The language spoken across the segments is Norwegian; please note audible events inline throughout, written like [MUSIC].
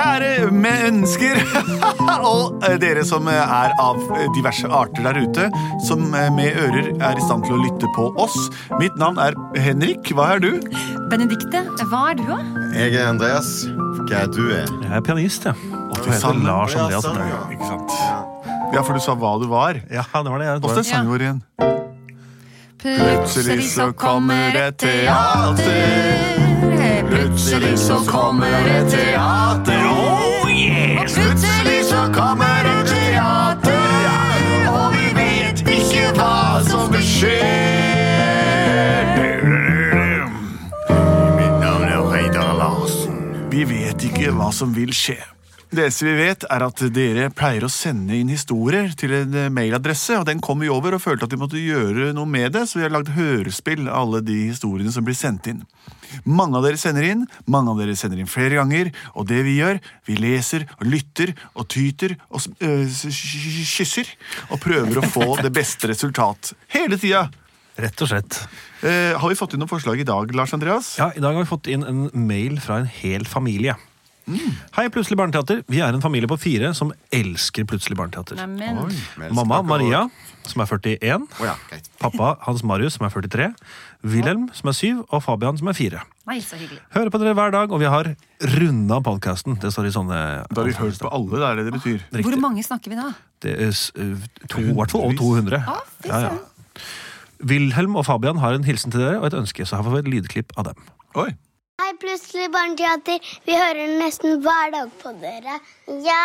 Kjære mennesker, [LAUGHS] og eh, dere som er av diverse arter der ute, som eh, med ører er i stand til å lytte på oss. Mitt navn er Henrik. Hva er du? Benedikte, hva er du, da? Jeg er Andreas. Hva er du? er? Jeg er pianist, jeg. du heter. Lars Andreas. ja. Ikke sant? Ja, for du sa hva du var. Ja, det var det. Åssen er sangen vår igjen? Plutselig så kommer et teater. Plutselig så kommer et teater. Hva som vil skje. Det eneste vi vet, er at dere pleier å sende inn historier til en eh, mailadresse, og den kom vi over og følte at vi måtte gjøre noe med det, så vi har lagd hørespill av alle de historiene som blir sendt inn. Mange av dere sender inn, mange av dere sender inn flere ganger, og det vi gjør, vi leser og lytter og tyter og kysser, og prøver å få det beste resultat. Hele tida! Rett og slett. Eh, har vi fått inn noen forslag i dag, Lars Andreas? Ja, I dag har vi fått inn en mail fra en hel familie. Hei, Plutselig barneteater. Vi er en familie på fire som elsker Plutselig barneteater. Vi elsker Mamma Maria, som er 41. Oh, ja. Pappa Hans Marius, som er 43. Wilhelm, som er 7. Og Fabian, som er 4. nei, så hyggelig. Hører på dere hver dag, og vi har runda podkasten. Det står i sånne Da har vi hørt på alle, det er det det betyr. Hvor mange snakker vi da? Det er øh, to, i hvert fall over 200. Å, fy Ja, ja. Wilhelm og Fabian har en hilsen til dere og et ønske, så her får vi et lydklipp av dem. Oi. Hei, Plutselig barneteater. Vi hører nesten hver dag på dere. Ja.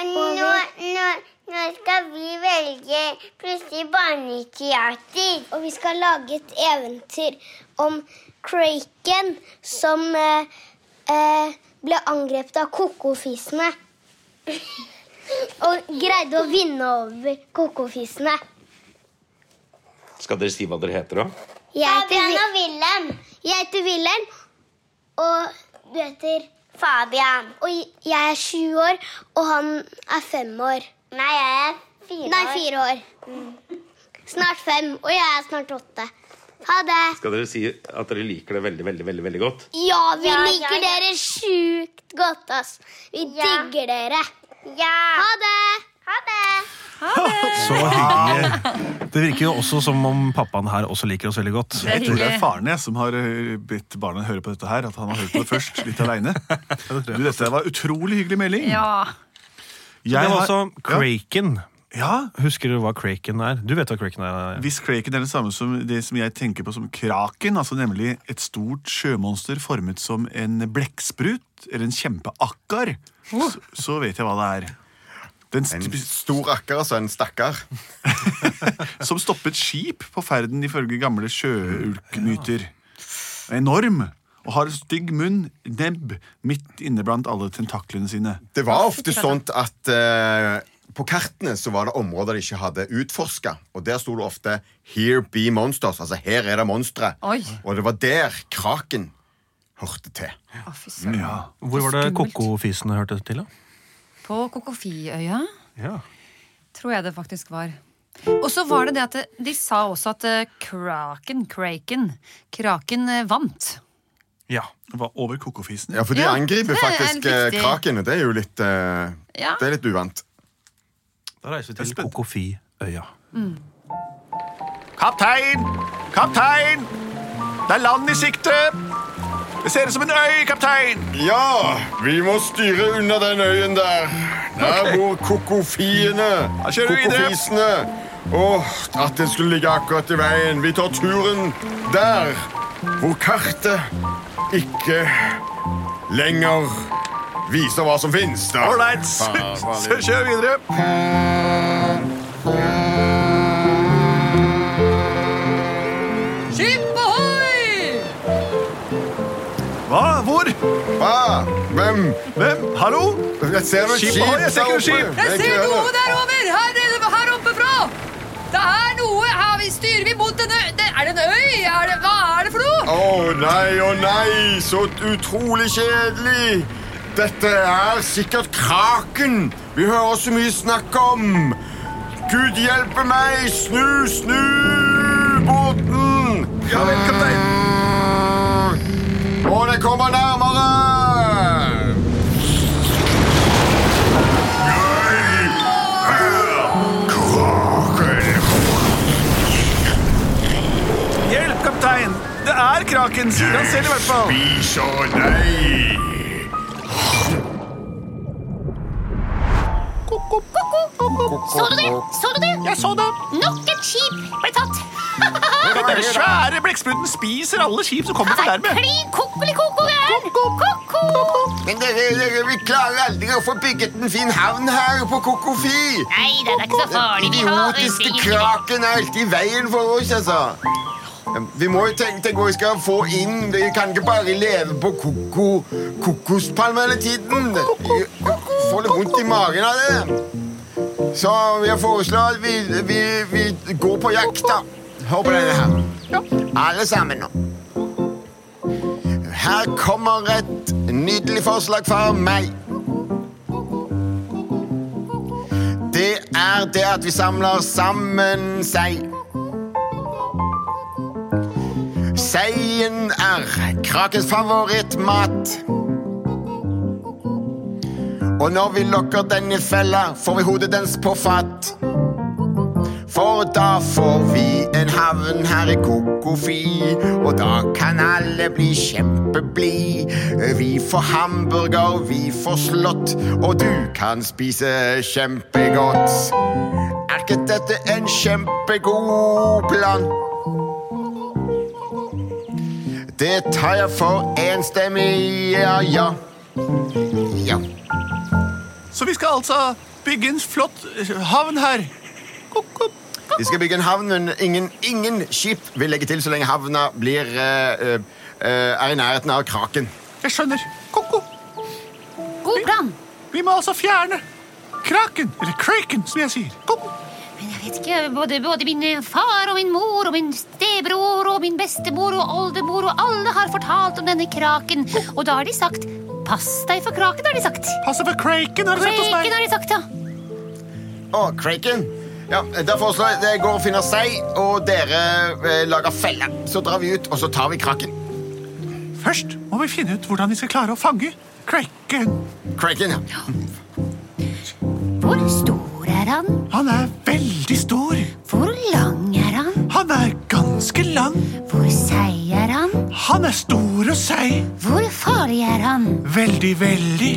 Og nå, nå, nå skal vi velge Plutselig barneteater. Og vi skal lage et eventyr om Kraken som eh, eh, ble angrepet av kokofisene. Og greide å vinne over kokofisene. Skal dere si hva dere heter, da? Jeg heter Wilhelm. Jeg heter Wilhelm, og du heter Fabian. Og jeg er sju år, og han er fem år. Nei, jeg er fire Nei, fire år. Snart fem, og jeg er snart åtte. Ha det. Skal dere si at dere liker det veldig, veldig, veldig, veldig godt? Ja, vi liker dere sjukt godt, ass. Vi digger dere. Ja. Ha det. Ha det. Så hyggelig. Det virker jo også som om pappaen her også liker oss veldig godt. Jeg tror det er faren jeg som har eh, bedt barna høre på dette her. At han har hørt på det først, litt aleine. [LAUGHS] Du, dette var utrolig hyggelig melding. Ja. Jeg Det var har- også. Kraken. Ja, Husker du hva Kraken er? Du vet hva Kraken er? Hvis Kraken er det samme som det som jeg tenker på som kraken, altså nemlig et stort sjømonster formet som en blekksprut eller en kjempeakkar, så, så vet jeg hva det er. Den En stor akker, altså. En stakkar. [LAUGHS] som stoppet skip på ferden ifølge gamle sjøulkmyter. Enorm. Og har stygg munn, nebb, midt inne blant alle tentaklene sine. Det var ofte sånn at uh, på kartene så var det områder de ikke hadde utforska. Og der sto det ofte 'Here be monsters'. Altså her er det monstre. Oi. Og det var der kraken hørte til. Ja. Hvor var det kokofisene hørte til? da? På Kokofiøya Ja. tror jeg det faktisk var. Og så var det det at de sa også at eh, Kraken, Kraken, Kraken eh, vant. ja. Det var over kokofisen. Ja, for de Ja, angriper er faktisk krakene det er jo litt uh, Ja. Det er litt uvant. Da reiser vi til Kokofiøya. Kokofiøya. Kaptein! Kaptein! Det er land i sikte! Det ser ut som en øy, kaptein. Ja, vi må styre unna den øyen der. Der bor kokofiene. Kokofisene. Åh, at den skulle ligge akkurat i veien. Vi tar turen der hvor kartet ikke lenger viser hva som fins. Ålreit, [LAUGHS] så så kjør videre. Hva? Hvor? Hva? Hvem? Hvem? Hallo? Jeg ser noe Skip skip jeg ser ikke noe skip. Jeg ser noe der over! Her, her oppe fra! Det er noe her vi styrer vi mot en øy. Er det en øy? Er det, hva er det for noe? Å nei, å nei, så utrolig kjedelig. Dette er sikkert kraken. Vi hører så mye snakk om. Gud hjelpe meg, snu, snu båten. Ja vel, kaptein. Kommer nærmere. Hjelp, kaptein. Det er kraken. Sier han selv i hvert fall. Spiser deg. Så du det? Så du det? Jeg så det. Nok et skip ble tatt. Den svære blekkspruten spiser alle skip som kommer for Det nærme. klin kokkeli-koko. Ko-ko. Men dere, dere, vi klarer aldri å få bygget en fin havn her på Kokofi. Nei, det er ikke så farlig. Den idiotiske kraken er alltid i veien for oss, altså. Vi må jo tenke, tenke hva vi skal få inn. Vi kan ikke bare leve på koko, kokospalme hele tiden. Får litt vondt i magen av det. Så vi har foreslått at vi, vi, vi går på jakt, da. Hør på denne her. Alle sammen nå. Her kommer et nydelig forslag fra meg. Det er det at vi samler sammen sei. Seien er krakens favorittmat. Og når vi lokker den i fella, får vi hodet dens på fatt. For da får vi en havn her i Kokofi, og da kan alle bli kjempeblid. Vi får hamburger, vi får slått, og du kan spise kjempegodt. Er ikke dette en kjempegod plan? Det tar jeg for enstemmig ja, ja. Ja. Så vi skal altså bygge en flott eh, havn her. Ko-ko. Vi skal bygge en havn, men ingen, ingen skip vil legge til så lenge havna blir, eh, eh, eh, er i nærheten av kraken. Jeg skjønner. Ko-ko. God plan. Vi må altså fjerne kraken, eller kraken, som jeg sier. Ko-ko. Men jeg vet ikke, både, både min far og min mor og min stebror og min bestemor og oldemor og alle har fortalt om denne kraken. Og da har de sagt Pass deg for kraken, har de sagt. Pass deg for kraken, har de sagt hos Kraken meg. har de sagt, ja. Å, kraken. Ja, Da foreslår jeg jeg går og finner sei, og dere eh, lager felle. Så drar vi ut, og så tar vi kraken. Først må vi finne ut hvordan vi skal klare å fange kraken. Kraken, ja. Hvor stor er han? Han er veldig stor. Hvor lang er han? Han er ganske lang. Hvor seig er han? Han er stor og seig. Hvor farlig er han? Veldig, veldig.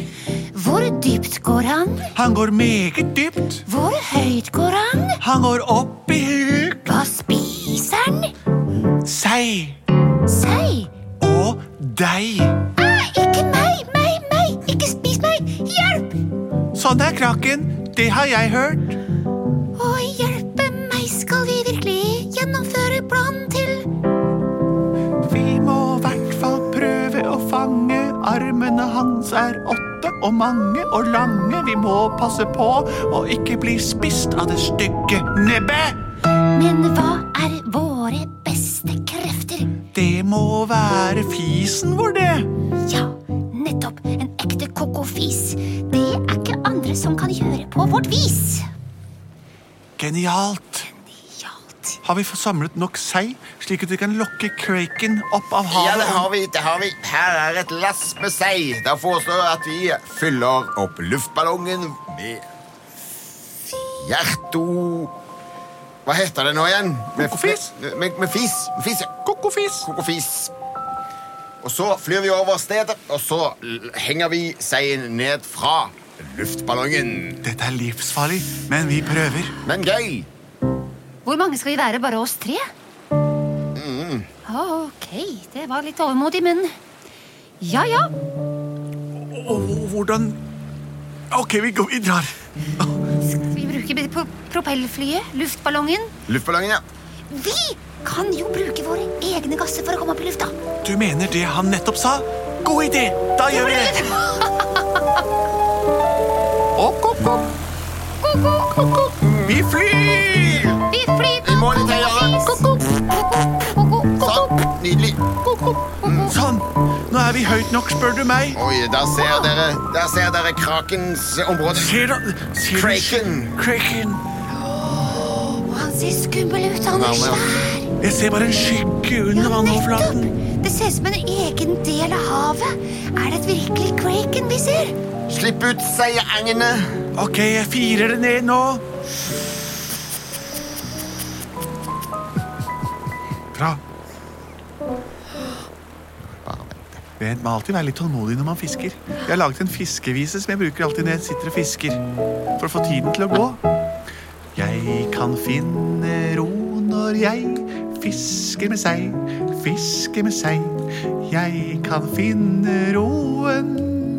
Hvor dypt går han? Han går meget dypt. Hvor høyt går han? Han går opp i huk. Hva spiser han? Sei Sei? og deg. Ah, ikke meg, meg, meg! Ikke spis meg! Hjelp! Sånn er kraken. Det har jeg hørt. Hans er åtte og mange og lange. Vi må passe på å ikke bli spist av det stygge nebbet. Men hva er våre beste krefter? Det må være fisen vår, det. Ja, nettopp. En ekte kokofis. Det er ikke andre som kan gjøre på vårt vis. Genialt. Har vi fått samlet nok sei, slik at vi kan lokke kraken opp av Ja, det har vi. det har vi. Her er et lass med sei. Da foreslår jeg at vi fyller opp luftballongen med Fjerto... Hva heter det nå igjen? Kokofis? Med, med, med fis. Med fis, ja. Kokofis. Kokofis. Og så flyr vi over stedet, og så henger vi seien ned fra luftballongen. Dette er livsfarlig, men vi prøver. Men gøy! Hvor mange skal vi være? Bare oss tre? Ok, det var litt overmodig, men Ja, ja. Og hvordan Ok, vi, går, vi drar. Skal vi bruke pro propellflyet? Luftballongen? Luftballongen, ja. Vi kan jo bruke våre egne gasser for å komme opp i lufta. Du mener det han nettopp sa? God idé! Da gjør vi det! Opp, opp, opp. Vi flyr! Vi flyt. I mål Thea. Sånn. Nydelig. Sånn. Nå er vi høyt nok, spør du meg. Oi, der ser dere, der ser dere krakens område. Ser du ser du- Kraken. Oh, Han ser skummel ut, han er svær. Jeg ser bare en skygge under vannoverflaten. Nettopp! Det ser ut som en egen del av havet. Er det et virkelig kraken vi ser? Slipp ut seierengene. Ok, jeg firer det ned nå. Vent, man alltid være litt tålmodig når man fisker. Jeg har laget en fiskevise som jeg bruker alltid når jeg sitter og fisker. For å få tiden til å gå. Jeg kan finne ro når jeg fisker med seg, fisker med seg. Jeg kan finne roen,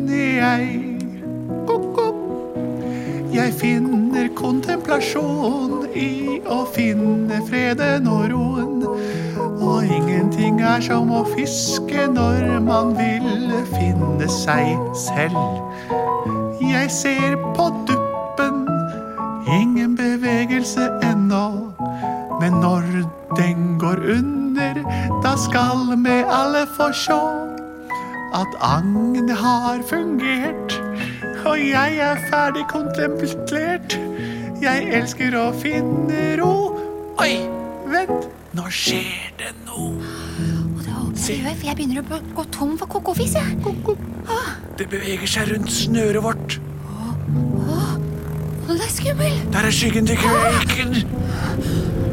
jeg. Ko-ko. Jeg finner kontemplasjon i å finne freden og roen. Ingenting er som å fiske når man vil finne seg selv. Jeg ser på duppen, ingen bevegelse ennå. Men når den går under, da skal vi alle få sjå at agnet har fungert, og jeg er ferdig kontemplert. Jeg elsker å finne ro. Oi, vent, nå skjer det noe. Håper jeg begynner å gå- tom for kokofis. jeg. Det beveger seg rundt snøret vårt. Åh, det er skummel. Der er skyggen til kveiken.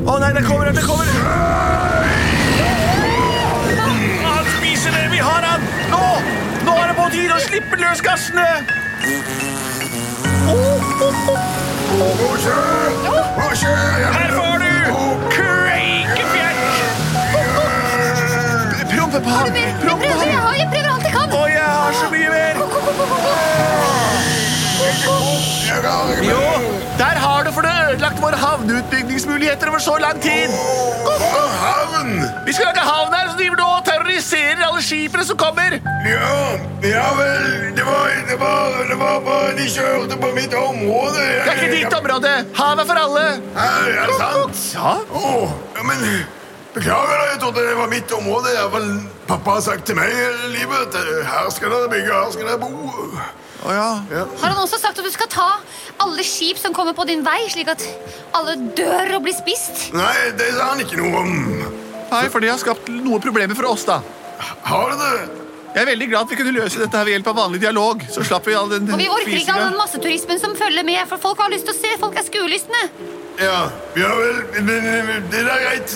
Å nei, det kommer, det kommer. Han spiser det vi har han. Nå, nå er det på tide å slippe løs gassene. Her får du krakefjert. Prompepall, du mer? jeg, har, jeg prøver alt jeg kan. Og jeg har så mye mer. Jo, der har du for det ødelagt våre havneutbyggingsmuligheter over så lang tid. Havn! Vi skal lage havn her, så driver du og terroriserer alle skipene som kommer. Ja, ja vel. Det var, det var, det var bare de kjørte på mitt område. Det er ikke ditt område. Havet er for alle. Er det sant? Ja, Oh, men Beklager. Jeg trodde det var mitt område. Hvert pappa har sagt til meg hele livet at eh, her skal dere bygge, her skal dere bo. Oh, ja. Har han også sagt at du skal ta alle skip som kommer på din vei, slik at alle dør og blir spist? Nei, det sa han ikke noe om. Nei, for det har skapt noen problemer for oss, da. Har du det? Jeg er veldig glad at vi kunne løse dette her ved hjelp av vanlig dialog. Så slapp vi all den Og vi orker ikke all den masseturismen som følger med, for folk har lyst til å se. Folk er skuelystne. Ja, ja vel. Men, det er greit.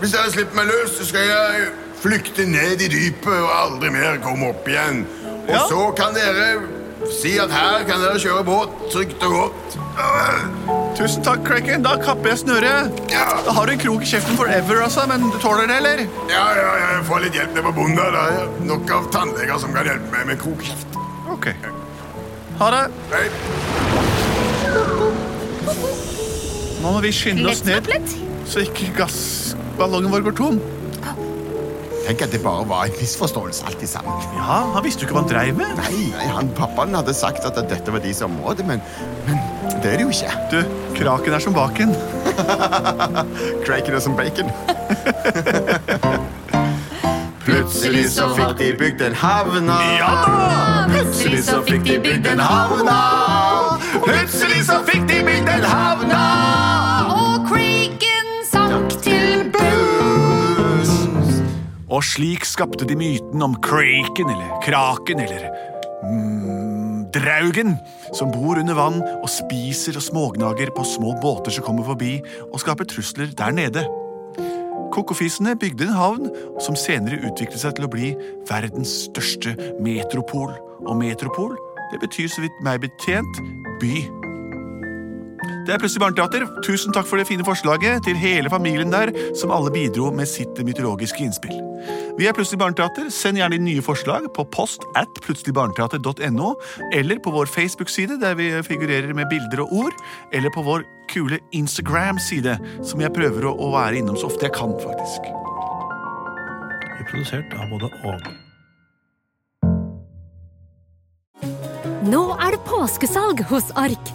Hvis dere slipper meg løs, så skal jeg flykte ned i dypet og aldri mer komme opp igjen. Og Ja. så kan dere si at her kan dere kjøre båt trygt og godt. Tusen takk, Kraken. Da kapper jeg snøret. Ja. Da har du en krok i kjeften forever, altså, men du tåler det, eller? Ja, ja, ja, jeg får litt hjelp ned på bonden. Da er nok av tannleger som kan hjelpe meg med krokskjeft. Ok. Ha det. Hei. Nå må vi skynde oss ned, så ikke gassballongen vår går tom. Tenk at det bare var en misforståelse alt i sammen. Ja, Han visste jo ikke hva han dreiv med. Nei, nei, han Pappaen hadde sagt at dette var deres område, men, men det er det jo ikke. Du, kraken er som baken. [LAUGHS] Kraken er som bacon. [LAUGHS] Plutselig så fikk de bygd en havna. Ja da! Plutselig så fikk de bygd en havna. Plutselig så fikk de bygd en havna. Og slik skapte de myten om Kraken, eller Kraken, eller mm, Draugen, som bor under vann og spiser og smågnager på små båter som kommer forbi, og skaper trusler der nede. Kokofisene bygde en havn som senere utviklet seg til å bli verdens største metropol. Og metropol, det betyr så vidt meg betjent by. Det er Plutselig barneteater. Tusen takk for det fine forslaget til hele familien der, som alle bidro med sitt mytologiske innspill. Vi er Plutselig barneteater. Send gjerne inn nye forslag på post at plutseligbarneteater.no, eller på vår Facebook-side, der vi figurerer med bilder og ord, eller på vår kule Instagram-side, som jeg prøver å, være innom så ofte jeg kan, faktisk. Vi er produsert av både og. Nå er det påskesalg hos Ark.